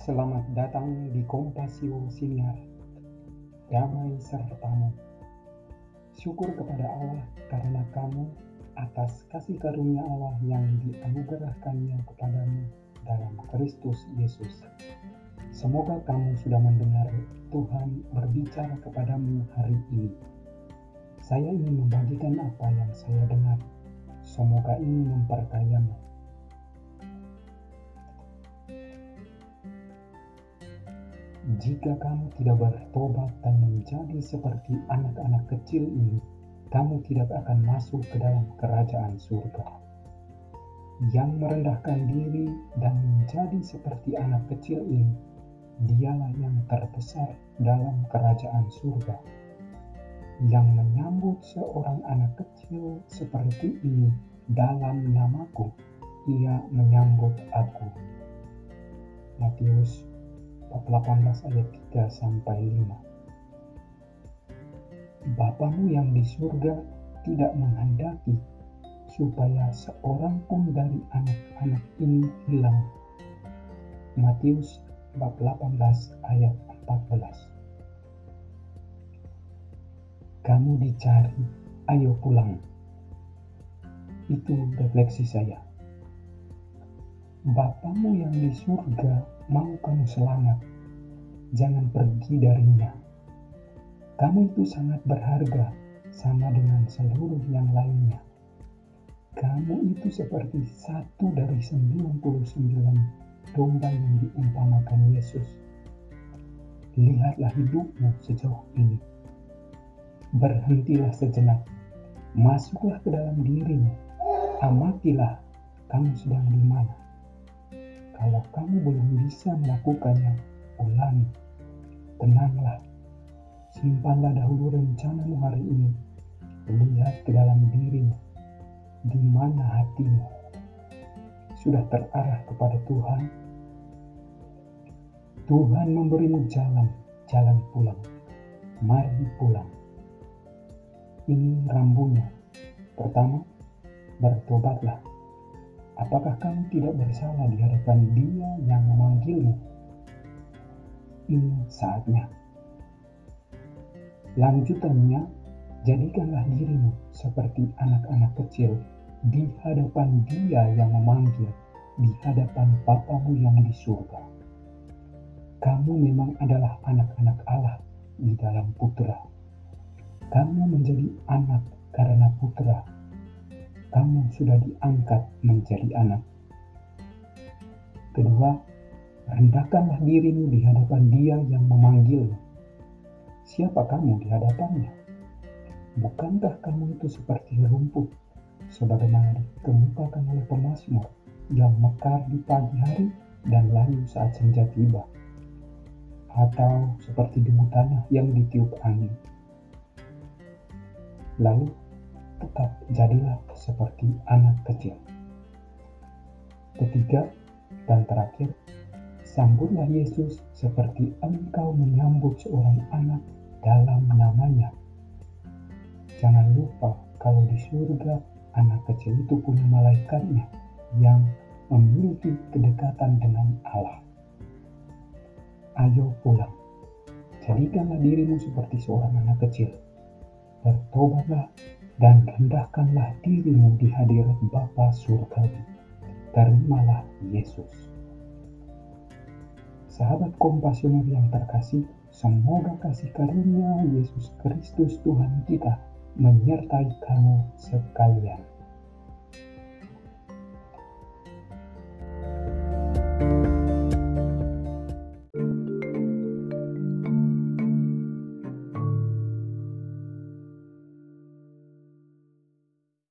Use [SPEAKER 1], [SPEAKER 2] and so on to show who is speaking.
[SPEAKER 1] Selamat datang di Kompasio Siniar. Damai sertamu. Syukur kepada Allah karena kamu atas kasih karunia Allah yang dianugerahkannya kepadamu dalam Kristus Yesus. Semoga kamu sudah mendengar Tuhan berbicara kepadamu hari ini. Saya ingin membagikan apa yang saya dengar. Semoga ini memperkayamu. Jika kamu tidak bertobat dan menjadi seperti anak-anak kecil ini, kamu tidak akan masuk ke dalam kerajaan surga. Yang merendahkan diri dan menjadi seperti anak kecil ini, dialah yang terbesar dalam kerajaan surga. Yang menyambut seorang anak kecil seperti ini dalam namaku, ia menyambut aku. Matius 18 ayat 3 sampai 5. Bapamu yang di surga tidak menghendaki supaya seorang pun dari anak-anak ini hilang. Matius 18 ayat 14 kamu dicari, ayo pulang. Itu refleksi saya. Bapamu yang di surga mau kamu selamat. Jangan pergi darinya. Kamu itu sangat berharga sama dengan seluruh yang lainnya. Kamu itu seperti satu dari 99 domba yang diumpamakan Yesus. Lihatlah hidupmu sejauh ini berhentilah sejenak, masuklah ke dalam dirimu, amatilah kamu sedang di mana. Kalau kamu belum bisa melakukannya, ulangi, tenanglah, simpanlah dahulu rencanamu hari ini, lihat ke dalam dirimu, di mana hatimu sudah terarah kepada Tuhan. Tuhan memberimu jalan, jalan pulang. Mari pulang ini rambunya. Pertama, bertobatlah. Apakah kamu tidak bersalah di hadapan dia yang memanggilmu? Ini saatnya. Lanjutannya, jadikanlah dirimu seperti anak-anak kecil di hadapan dia yang memanggil, di hadapan Bapamu yang di surga. Kamu memang adalah anak-anak Allah di dalam putra kamu menjadi anak karena putra. Kamu sudah diangkat menjadi anak. Kedua, rendahkanlah dirimu di hadapan Dia yang memanggilmu. Siapa kamu di hadapannya? Bukankah kamu itu seperti rumput, sebagaimana dikemukakan oleh pemazmur yang mekar di pagi hari dan layu saat senja tiba? Atau seperti debu tanah yang ditiup angin? lalu tetap jadilah seperti anak kecil. Ketiga dan terakhir, sambutlah Yesus seperti engkau menyambut seorang anak dalam namanya. Jangan lupa kalau di surga anak kecil itu punya malaikatnya yang memiliki kedekatan dengan Allah. Ayo pulang. Jadikanlah dirimu seperti seorang anak kecil bertobatlah dan rendahkanlah dirimu di hadirat Bapa Surgawi. Terimalah Yesus. Sahabat kompasioner yang terkasih, semoga kasih karunia Yesus Kristus Tuhan kita menyertai kamu sekalian.